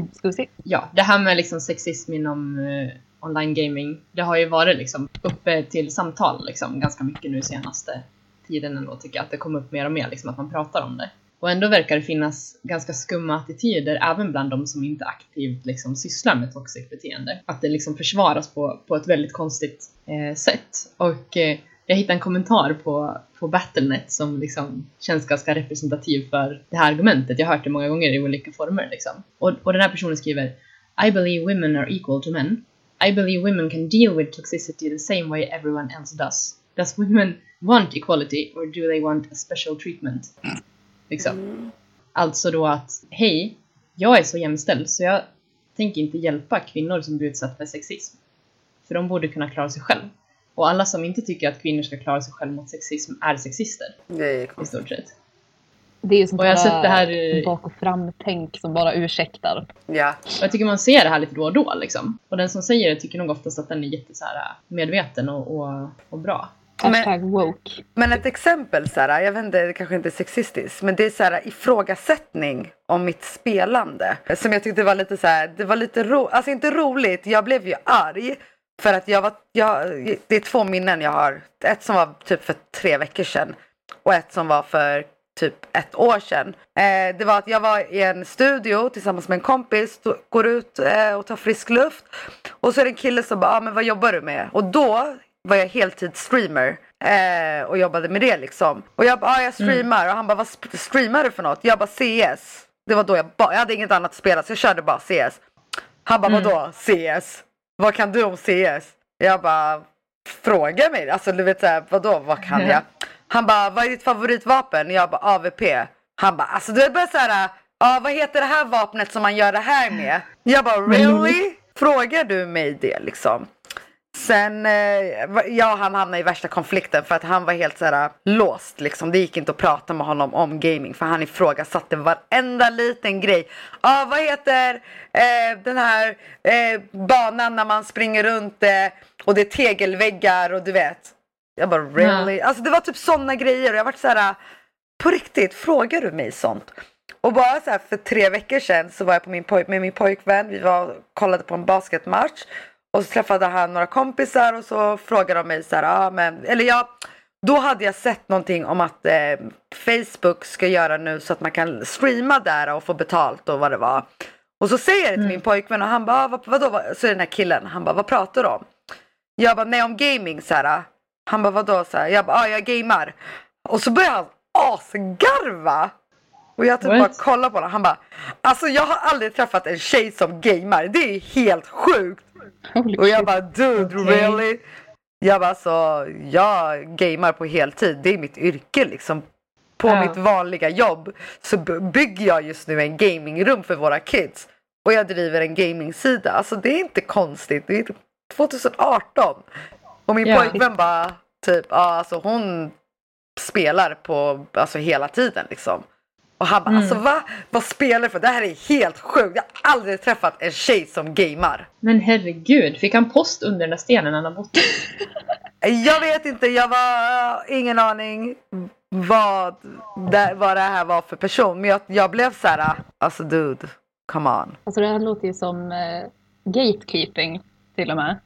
Ska vi se? ja, det här med liksom sexism inom eh, online gaming, det har ju varit liksom uppe till samtal liksom ganska mycket nu senaste tiden ändå tycker jag att det kommer upp mer och mer liksom att man pratar om det. Och ändå verkar det finnas ganska skumma attityder även bland de som inte aktivt liksom sysslar med toxic beteende. Att det liksom försvaras på, på ett väldigt konstigt eh, sätt. Och eh, jag hittade en kommentar på, på Battlenet som liksom känns ganska representativ för det här argumentet. Jag har hört det många gånger i olika former. Liksom. Och, och den här personen skriver I believe women are equal to men. I believe women can deal with toxicity the same way everyone else does. Does women want equality or do they want a special treatment? Liksom. Alltså då att, hej, jag är så jämställd så jag tänker inte hjälpa kvinnor som blir utsatta för sexism. För de borde kunna klara sig själv. Och alla som inte tycker att kvinnor ska klara sig själv mot sexism är sexister, Det är i konstigt. stort sett. Det är ju sånt Och jag där sett det här i- bak och fram-tänk som bara ursäktar. Ja. Och jag tycker man ser det här lite då och då liksom. Och den som säger det tycker nog oftast att den är jätte så här, medveten och, och, och bra. Men- woke. Men ett exempel så här, jag vet inte, det kanske inte är sexistiskt, men det är så här ifrågasättning om mitt spelande. Som jag tyckte var lite så här, det var lite ro, alltså inte roligt, jag blev ju arg. För att jag var, jag, det är två minnen jag har. Ett som var typ för tre veckor sedan och ett som var för typ ett år sedan. Eh, det var att jag var i en studio tillsammans med en kompis, går ut eh, och tar frisk luft. Och så är det en kille som bara, ah, men vad jobbar du med? Och då var jag heltidsstreamer eh, och jobbade med det liksom. Och jag bara, ah, jag streamar och han bara, vad streamar du för något? Jag bara CS. Det var då jag bara, jag hade inget annat att spela så jag körde bara CS. Han bara, vadå CS? Vad kan du om CS? Jag bara, fråga mig. Alltså du vet såhär, vadå, vad kan jag? Han bara, vad är ditt favoritvapen? Jag bara, AVP. Han bara, alltså du vet bara såhär, ja vad heter det här vapnet som man gör det här med? Jag bara, really? Frågar du mig det liksom? Sen, eh, ja han hamnade i värsta konflikten för att han var helt såhär låst liksom. Det gick inte att prata med honom om gaming för han ifrågasatte varenda liten grej. Ja, vad heter eh, den här eh, banan när man springer runt eh, och det är tegelväggar och du vet. Jag bara really? Alltså det var typ sådana grejer och jag vart såhär, på riktigt, frågar du mig sånt? Och bara så här för tre veckor sedan så var jag på min poj- med min pojkvän, vi var kollade på en basketmatch och så träffade han några kompisar och så frågade de mig så här, ah, men, eller jag, då hade jag sett någonting om att eh, Facebook ska göra nu så att man kan streama där och få betalt och vad det var. Och så säger jag det till Mm. min pojkvän och han bara, ah, vad, vadå? Vad? Så är den här killen, han bara, vad pratar du om? Jag bara, nej om gaming så här. Han bara, vadå? Så här. Jag bara, ah, jag gamar. Och så börjar han asgarva. Och jag typ What? bara kollar på honom. Han bara, alltså jag har aldrig träffat en tjej som gamar. Det är helt sjukt. Holy Och jag bara, dude Okej. really? Jag bara, så jag gamar på heltid. Det är mitt yrke liksom. På Ja. mitt vanliga jobb så bygger jag just nu en gamingrum för våra kids. Och jag driver en gamingsida. Alltså det är inte konstigt. Det är typ 2018. Och min Ja. pojkvän bara, typ, ja alltså hon spelar på, alltså hela tiden liksom. Och han bara, Mm. alltså va? Vad spelar du för? Det här är helt sjukt. Jag har aldrig träffat en tjej som gamar. Men herregud, fick han post under den där stenen han har bott? Jag vet inte, jag var ingen aning vad det, vad det här var för person. Men jag, jag blev så här, alltså dude, come on. Alltså det här låter ju som eh, gatekeeping till och med.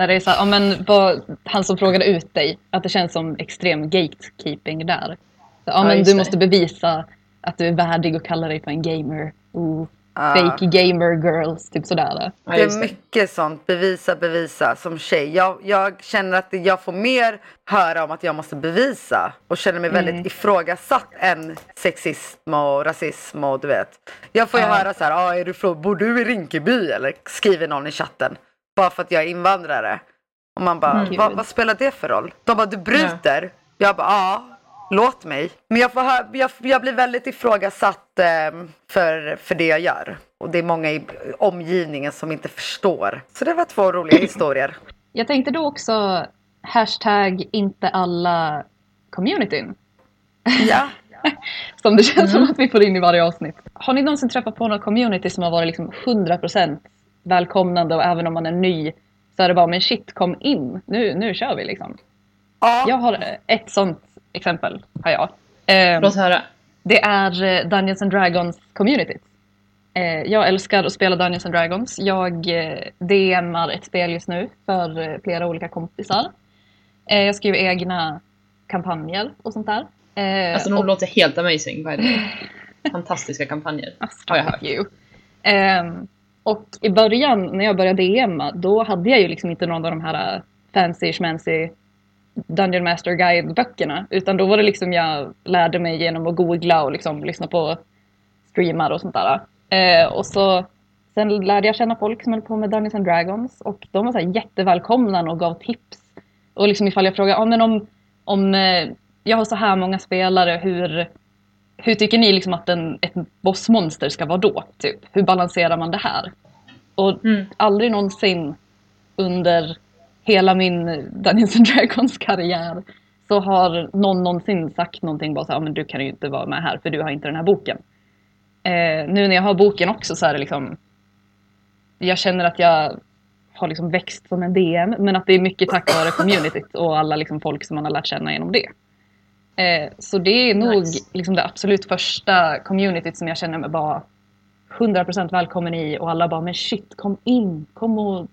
När det är så här, ja, men vad, han som frågade ut dig, att det känns som extrem gatekeeping där. Så, ja, men du det. måste bevisa att du är värdig att kalla dig för en gamer. Oh, Ah. fake gamer girls, typ sådär. Ja, Det är mycket sånt, bevisa, bevisa som tjej. Jag, jag känner att jag får mer höra om att jag måste bevisa och känner mig väldigt ifrågasatt än sexism och rasism och du vet. Jag får ju Ja. höra så här, ah, är du från, bor du i Rinkeby eller skriver någon i chatten. Bara för att jag är invandrare. Och man bara, Mm. vad, vad spelar det för roll? De bara, du bryter. Jag bara, ja. Låt mig. Men jag, får hö- jag, jag blir väldigt ifrågasatt eh, för, för det jag gör. Och det är många i omgivningen som inte förstår. Så det var två roliga historier. Jag tänkte då också hashtag inte alla communityn. Ja. Som det känns som att vi får in i varje avsnitt. Har ni någonsin träffat på någon community som har varit liksom 100% välkomnande och även om man är ny så är det bara men shit kom in, nu, nu kör vi liksom. ja. Jag har ett sånt exempel, har jag. Eh, Låt höra. det är eh, Dungeons and Dragons community. Eh, jag älskar att spela Dungeons and Dragons. Jag eh, DMar ett spel just nu för eh, flera olika kompisar. Eh, jag skriver egna kampanjer och sånt där. Eh, Alltså de och- låter helt amazing by the way. Fantastiska kampanjer. Har jag hört. You. Och i början när jag började DMa då hade jag ju liksom inte någon av de här äh, fancy schmancy Dungeon Master Guide böckerna utan då var det liksom jag lärde mig genom att googla och liksom lyssna på streamar och sånt där. Eh, och så sen lärde jag känna folk som höll på med Dungeons and Dragons och de var så här jättevälkomna och gav tips. Och liksom ifall jag frågade, ah, men om, om eh, jag har så här många spelare, hur, hur tycker ni liksom att en, ett bossmonster ska vara då? Typ? Hur balanserar man det här? Och Mm. aldrig någonsin under hela min Dungeons and Dragons karriär så har någon någonsin sagt någonting bara så här, "Ja, men du kan ju inte vara med här för du har inte den här boken. Eh, nu när jag har boken också så är det liksom jag känner att jag har liksom växt som en DM men att det är mycket tack vare communityt och alla liksom folk som man har lärt känna genom det. Eh, så det är nog Nice. liksom det absolut första communityt som jag känner mig bara 100% välkommen i och alla bara men shit kom in, kom och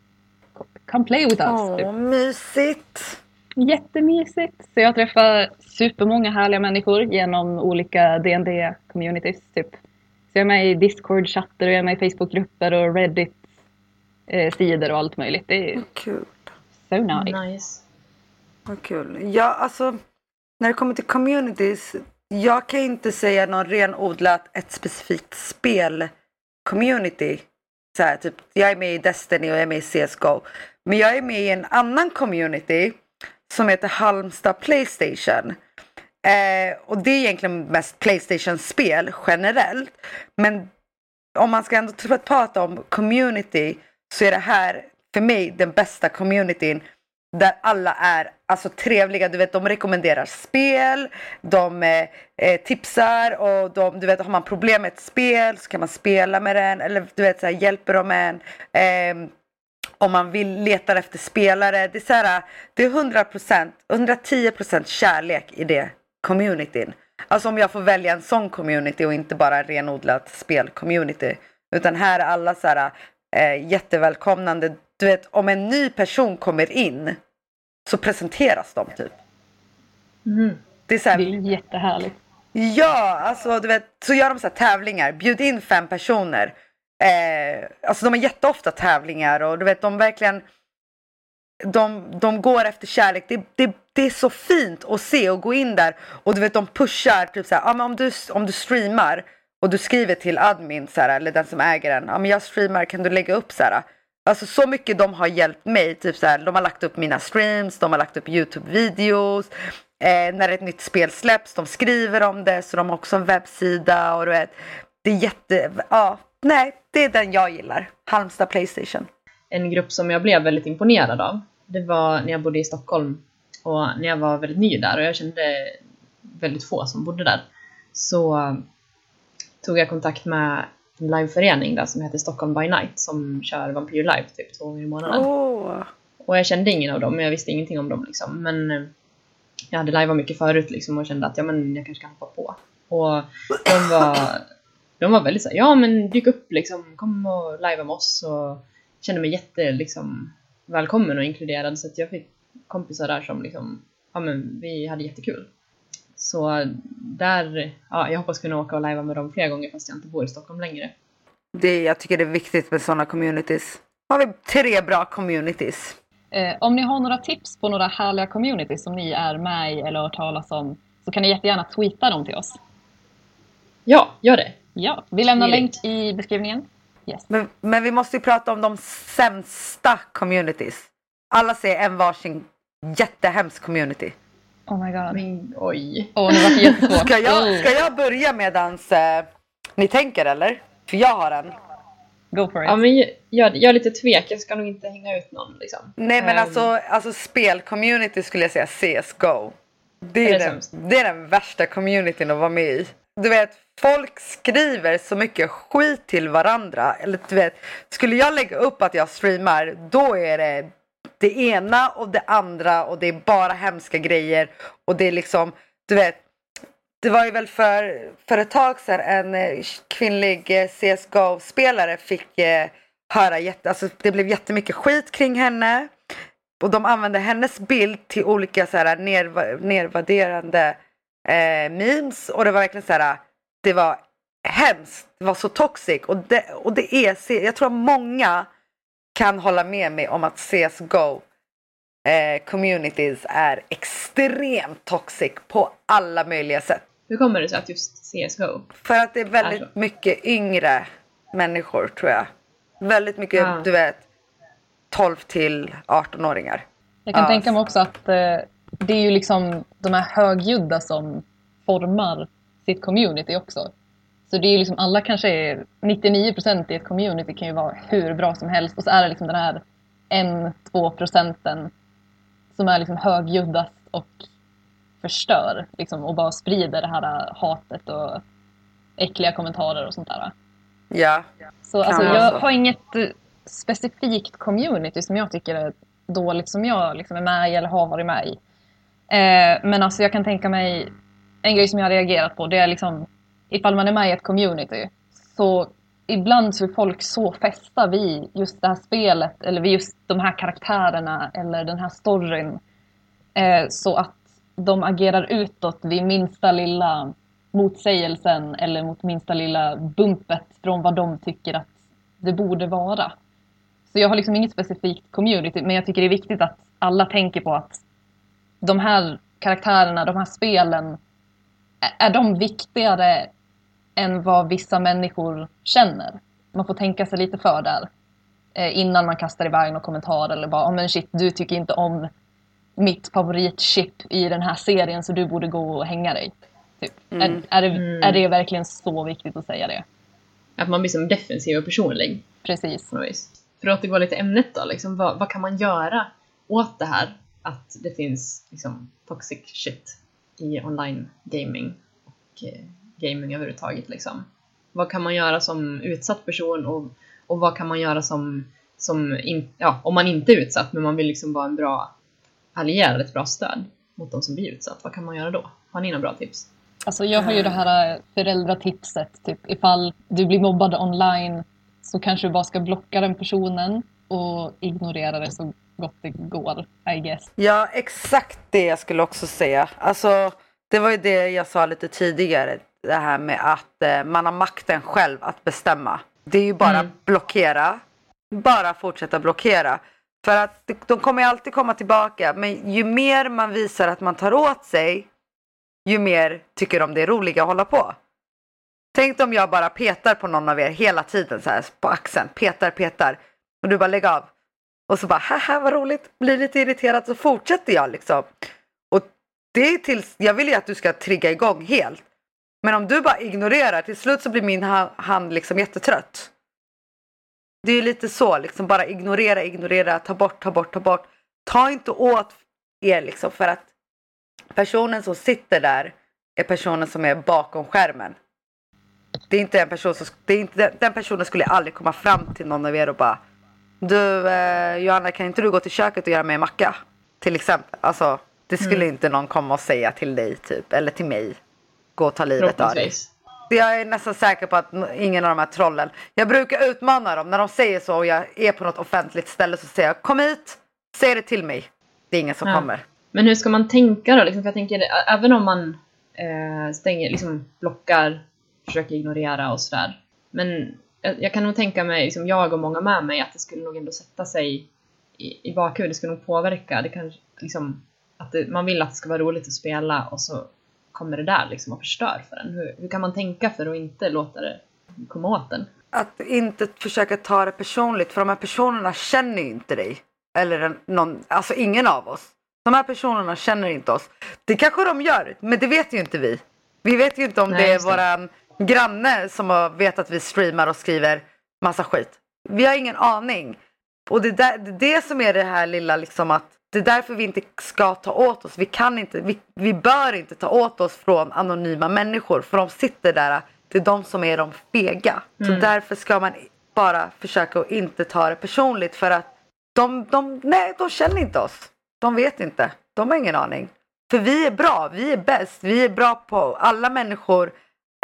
come play with us. Åh, Typ. mysigt. Jättemysigt. Så jag träffar supermånga härliga människor genom olika dd communities typ. Så jag är med i Discord-chatter och jag är med i Facebook-grupper och Reddit-sidor och allt möjligt. Det är Kul. so nice. Nice. Vad kul. Ja, alltså när det kommer till communities. Jag kan inte säga någon renodlat ett specifikt spel community. Så här, typ, jag är med i Destiny och jag är med i CSGO. Men jag är med i en annan community som heter Halmstad Playstation. Eh, och det är egentligen mest Playstation-spel generellt. Men om man ska ändå typ prata om community så är det här för mig den bästa communityn där alla är alltså trevliga. Du vet, de rekommenderar spel, de eh, eh, tipsar och de, du vet, har man problem med ett spel så kan man spela med den eller du vet, så här, hjälper de en. Eh, om man vill letar efter spelare. Det är, så här, det är 100%, 110% kärlek i det communityn. Alltså om jag får välja en sån community och inte bara renodlat spelcommunity. Utan här är alla så här, eh, jättevälkomnande. Du vet om en ny person kommer in så presenteras de typ. Mm. Det är så här, Det är jättehärligt. Ja, alltså du vet, så gör de så här tävlingar. Bjud in fem personer. Eh, alltså de har jätteofta tävlingar och du vet de verkligen de, de går efter kärlek. Det, det, det är så fint att se och gå in där och du vet de pushar typ så här, ah, men om, du, om du streamar och du skriver till admin så här, eller den som äger den, ah, men jag streamar kan du lägga upp så här. Alltså så mycket de har hjälpt mig, typ så här, de har lagt upp mina streams, de har lagt upp YouTube-videos. Eh, när ett nytt spel släpps, de skriver om det så de har också en webbsida och du vet. Det är jätte, ja, nej, det är den jag gillar. Halmstad Playstation. En grupp som jag blev väldigt imponerad av, det var när jag bodde i Stockholm och när jag var väldigt ny där och jag kände väldigt få som bodde där. Så tog jag kontakt med liveförening där som heter Stockholm by Night som kör Vampyr Live typ två gånger i månaden. Oh. Och jag kände ingen av dem, men jag visste ingenting om dem liksom. Men eh, jag hade liveat mycket förut liksom och kände att ja, men jag kanske kan hoppa på. Och de var, de var väldigt såhär, ja men dyk upp liksom, kom och livea med oss. Och kände mig jätte liksom, välkommen och inkluderad så att jag fick kompisar där som liksom, ja men vi hade jättekul. Så där, ja jag hoppas kunna åka och livea med dem flera gånger fast jag inte bor i Stockholm längre. Det, jag tycker det är viktigt med sådana communities. Har vi tre bra communities. Eh, om ni har några tips på några härliga communities som ni är med i eller har talas om så kan ni jättegärna tweeta dem till oss. Ja, gör det! Ja, vi lämnar länk i beskrivningen. Yes. Men, men vi måste ju prata om de sämsta communities. Alla ser en varsin jättehemsk community. Oh my god. Men, oj. Åh, nu var det jättesvårt. Ska jag, Oh, ska jag börja medans eh, ni tänker eller? För jag har en. Go for it. Ja men jag, jag, är lite tvek, jag ska nog inte hänga ut någon liksom. Nej men Ehm, alltså, alltså spelcommunity skulle jag säga CSGO. Det är, Är det den, det är den värsta communityn att vara med i. Du vet, folk skriver så mycket skit till varandra. Eller du vet, skulle jag lägga upp att jag streamar, då är det det ena och det andra och det är bara hemska grejer. Och det är liksom, du vet, det var ju väl för, för ett tag sedan en eh, kvinnlig eh, CSGO-spelare fick eh, höra jätte, alltså det blev jättemycket skit kring henne. Och de använde hennes bild till olika så här nerv nervärderande eh, memes. Och det var verkligen så här, det var hemskt, det var så toxic. Och det, och det är, jag tror att många kan hålla med mig om att CSGO eh, communities är extremt toxic på alla möjliga sätt. Hur kommer det sig att just CSGO? För att det är väldigt Alltså. mycket yngre människor tror jag. Väldigt mycket, Ja. du vet, 12 till 18-åringar. Jag kan Ja. tänka mig också att eh, det är ju liksom de här högljudda som formar sitt community också. Så det är liksom alla kanske är 99% i ett community kan ju vara hur bra som helst och så är det liksom den här 1-2 procenten som är liksom högljuddast och förstör liksom, och bara sprider det här hatet och äckliga kommentarer och sånt där. Ja. Så alltså, jag har inget eh, specifikt community som jag tycker är dåligt som jag liksom är med i eller har varit med i. Eh, men alltså jag kan tänka mig en grej som jag har reagerat på det är liksom ifall man är med i ett community så ibland så är folk så fästa vid just det här spelet eller vid just de här karaktärerna eller den här storyn eh, så att de agerar utåt vid minsta lilla motsägelsen eller mot minsta lilla bumpet från vad de tycker att det borde vara. Så jag har liksom inget specifikt community men jag tycker det är viktigt att alla tänker på att de här karaktärerna, de här spelen är- är de viktigare än vad vissa människor känner? Man får tänka sig lite för där eh, innan man kastar iväg någon kommentar eller bara oh, men shit, du tycker inte om mitt favoritchip i den här serien så du borde gå och hänga dig. Typ. Mm. Är, är, det, Mm. är det verkligen så viktigt att säga det? Att man blir som defensiv och personlig Precis. För att återgå lite ämnet då, liksom, vad, vad kan man göra åt det här att det finns liksom, toxic shit i online gaming och eh, gaming överhuvudtaget liksom. Vad kan man göra som utsatt person och, och vad kan man göra som, som in, ja, om man inte är utsatt men man vill liksom vara en bra allierad, ett bra stöd mot de som blir utsatt. Vad kan man göra då? Har ni några bra tips? Alltså jag har ju det här eh, föräldratipset. Typ, ifall du blir mobbad online så kanske du bara ska blocka den personen och ignorera det så gott det går, I guess. Ja, exakt det jag skulle också säga. Alltså, det var ju det jag sa lite tidigare. Det här med att eh, man har makten själv att bestämma. Det är ju bara Mm. blockera. Bara fortsätta blockera. För att de kommer ju alltid komma tillbaka. Men ju mer man visar att man tar åt sig, ju mer tycker de det är roligt att hålla på. Tänk om jag bara petar på någon av er hela tiden så här på axeln. Petar, petar. Och du bara lägger av. Och så bara, haha vad roligt. Blir lite irriterad så fortsätter jag liksom. Och det är tills, jag vill ju att du ska trigga igång helt. Men om du bara ignorerar, till slut så blir min ha- hand liksom jättetrött. Det är ju lite så, liksom bara ignorera, ignorera, ta bort, ta bort, ta bort. Ta inte åt er liksom för att personen som sitter där är personen som är bakom skärmen. Det är inte en person som, det är inte, den, den personen skulle aldrig komma fram till någon av er och bara Du eh, Johanna kan inte du gå till köket och göra mig en macka? Till exempel. Alltså det skulle inte någon komma och säga till dig typ, eller till mig. Gå och ta livet av dig. Jag är nästan säker på att ingen av de här trollen. Jag brukar utmana dem när de säger så och jag är på något offentligt ställe så säger jag kom hit, säg det till mig. Det är ingen som Ja. kommer. Men hur ska man tänka då? Liksom, för jag tänker, även om man eh, stänger, liksom blockar, försöker ignorera och sådär. Men jag, jag kan nog tänka mig, liksom, jag och många med mig, att det skulle nog ändå sätta sig i, i bakhuvudet. Det skulle nog påverka. Det kan, liksom, att det, man vill att det ska vara roligt att spela och så kommer det där liksom och förstör för en. Hur, hur kan man tänka för att inte låta det komma åt en? Att inte försöka ta det personligt för de här personerna känner ju inte dig. Eller någon, alltså ingen av oss. De här personerna känner inte oss. Det kanske de gör, men det vet ju inte vi. Vi vet ju inte om Nej, det är våran granne som vet att vi streamar och skriver massa skit. Vi har ingen aning. Och det, där, det är det som är det här lilla liksom att det är därför vi inte ska ta åt oss. Vi kan inte, vi, vi bör inte ta åt oss från anonyma människor för de sitter där. Det är de som är de fega. Så därför ska man bara försöka att inte ta det personligt för att de, de, nej, de känner inte oss. De vet inte. De har ingen aning. För vi är bra, vi är bäst, vi är bra på, alla människor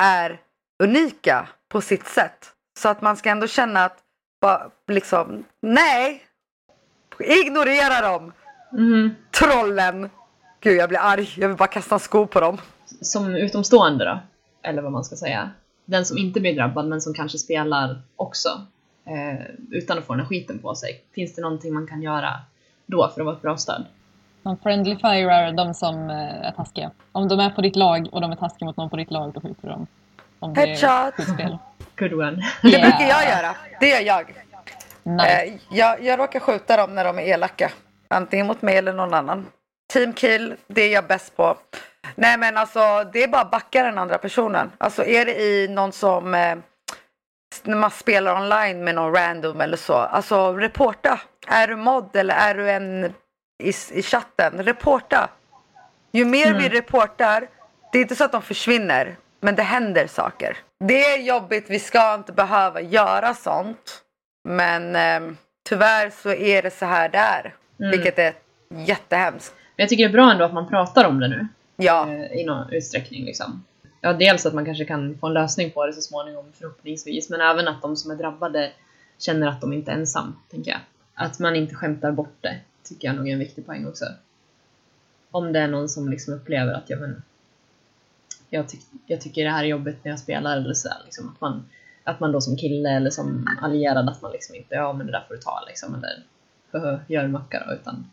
är unika på sitt sätt. Så att man ska ändå känna att, bara, liksom, nej, ignorera dem, Mhm. trollen. Gud jag blir arg, jag vill bara kasta en sko på dem. som utomstående då, eller vad man ska säga, den som inte blir drabbad men som kanske spelar också, eh, utan att få den här skiten på sig, finns det någonting man kan göra då för att vara ett bra stöd? Man friendly firear de som eh, är taskiga. Om de är på ditt lag och de är taskiga mot någon på ditt lag, då skjuter du dem. Om det är Headshot. skjutspel. Good one. Det Yeah. brukar jag göra, det gör jag. Nice. Eh, jag. Jag råkar skjuta dem när de är elaka. Antingen mot mig eller någon annan. Team kill, det är jag bäst på. Nej men alltså det är bara att backa den andra personen. Alltså är det i någon som eh, när man spelar online med någon random eller så. Alltså reporta. Är du mod eller är du en i, i chatten? Reporta. Ju mer vi reportar, det är inte så att de försvinner, men det händer saker. Det är jobbigt, vi ska inte behöva göra sånt. Men eh, tyvärr så är det så här det är. Vilket är jättehemskt. Men jag tycker det är bra ändå att man pratar om det nu, Ja, eh, i någon utsträckning liksom. Ja, dels att man kanske kan få en lösning på det så småningom förhoppningsvis, men även att de som är drabbade känner att de inte är ensam, tänker jag. Att man inte skämtar bort det, tycker jag nog är en viktig poäng också. Om det är någon som liksom upplever att, ja men, jag, tyck, jag tycker det här är jobbigt när jag spelar eller sådär, liksom, att man att man då som kille eller som allierad att man liksom inte, ja men det där får du ta liksom, eller "Höhö, gör en macka då, utan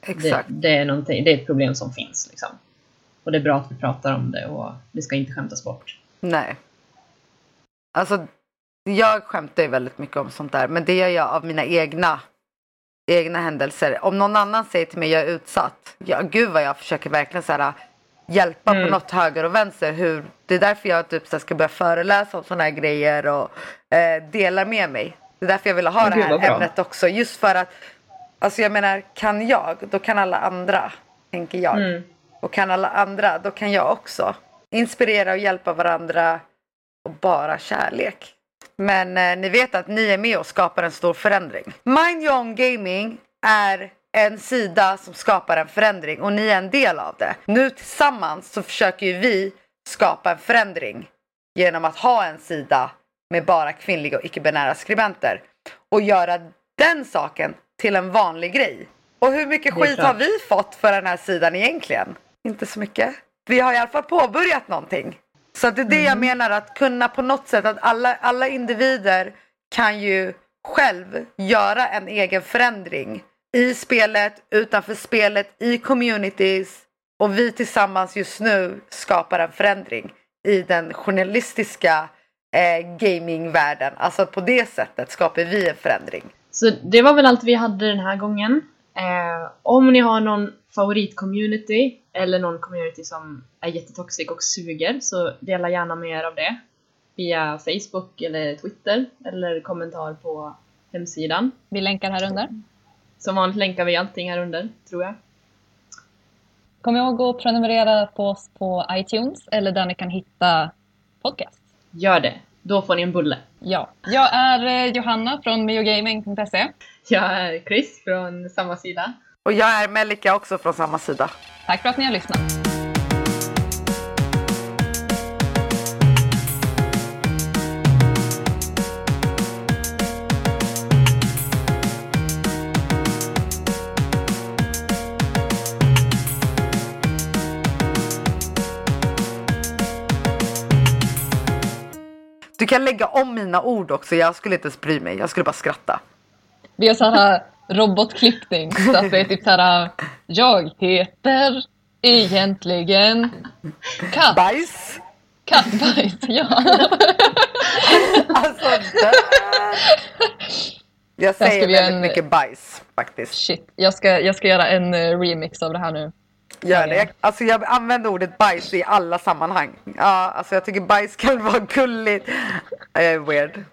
det, exakt. det, är någonting, det är ett problem som finns. Liksom. Och det är bra att vi pratar om det och det ska inte skämtas bort. Nej. Alltså, jag skämtar ju väldigt mycket om sånt där. Men det gör jag av mina egna, egna händelser. Om någon annan säger till mig jag är utsatt. Ja, gud vad jag försöker verkligen så här, hjälpa Mm. på något höger och vänster. Hur, det är därför jag typ så ska börja föreläsa om såna här grejer och eh, delar med mig. Det är därför jag vill ha Men det här bra. ämnet också. Just för att, alltså jag menar, kan jag, då kan alla andra. Tänker jag. Mm. Och kan alla andra, då kan jag också. Inspirera och hjälpa varandra och bara kärlek. Men eh, ni vet att ni är med och skapar en stor förändring. Mind Your Own Gaming är en sida som skapar en förändring och ni är en del av det. Nu tillsammans så försöker ju vi skapa en förändring genom att ha en sida med bara kvinnliga och icke-binära skribenter och göra den saken till en vanlig grej. Och hur mycket skit har vi fått för den här sidan egentligen? Inte så mycket. Vi har i alla fall påbörjat någonting. Så det är det jag menar att kunna på något sätt att alla, alla individer kan ju själv göra en egen förändring i spelet, utanför spelet, i communities och vi tillsammans just nu skapar en förändring i den journalistiska eh, gamingvärlden. Alltså på det sättet skapar vi en förändring. Så det var väl allt vi hade den här gången. Eh, om ni har någon favoritcommunity eller någon community som är jättetoxic och suger så dela gärna med er av det via Facebook eller Twitter eller kommentar på hemsidan. Vi länkar här under. Som vanligt länkar vi allting här under, tror jag. Kom ihåg att prenumerera på oss på iTunes eller där ni kan hitta podcast. Gör det, då får ni en bulle. Ja, jag är eh, Johanna från miogaming.se. Jag är Chris från samma sida. Och jag är Melika också från samma sida. Tack för att ni har lyssnat. Kan lägga om mina ord också, jag skulle inte ens bry mig, jag skulle bara skratta. Vi har så här robotklippning. Så att det är typ så här. Jag heter egentligen katt. Bajs! Kattbajs, ja. Alltså där. Jag säger väldigt en- mycket bajs faktiskt. Shit, jag ska, jag ska göra en eh, remix av det här nu. Gör det. Jag, alltså jag använder ordet bajs i alla sammanhang. Ja, alltså jag tycker bajs kan vara gulligt. Jag är weird.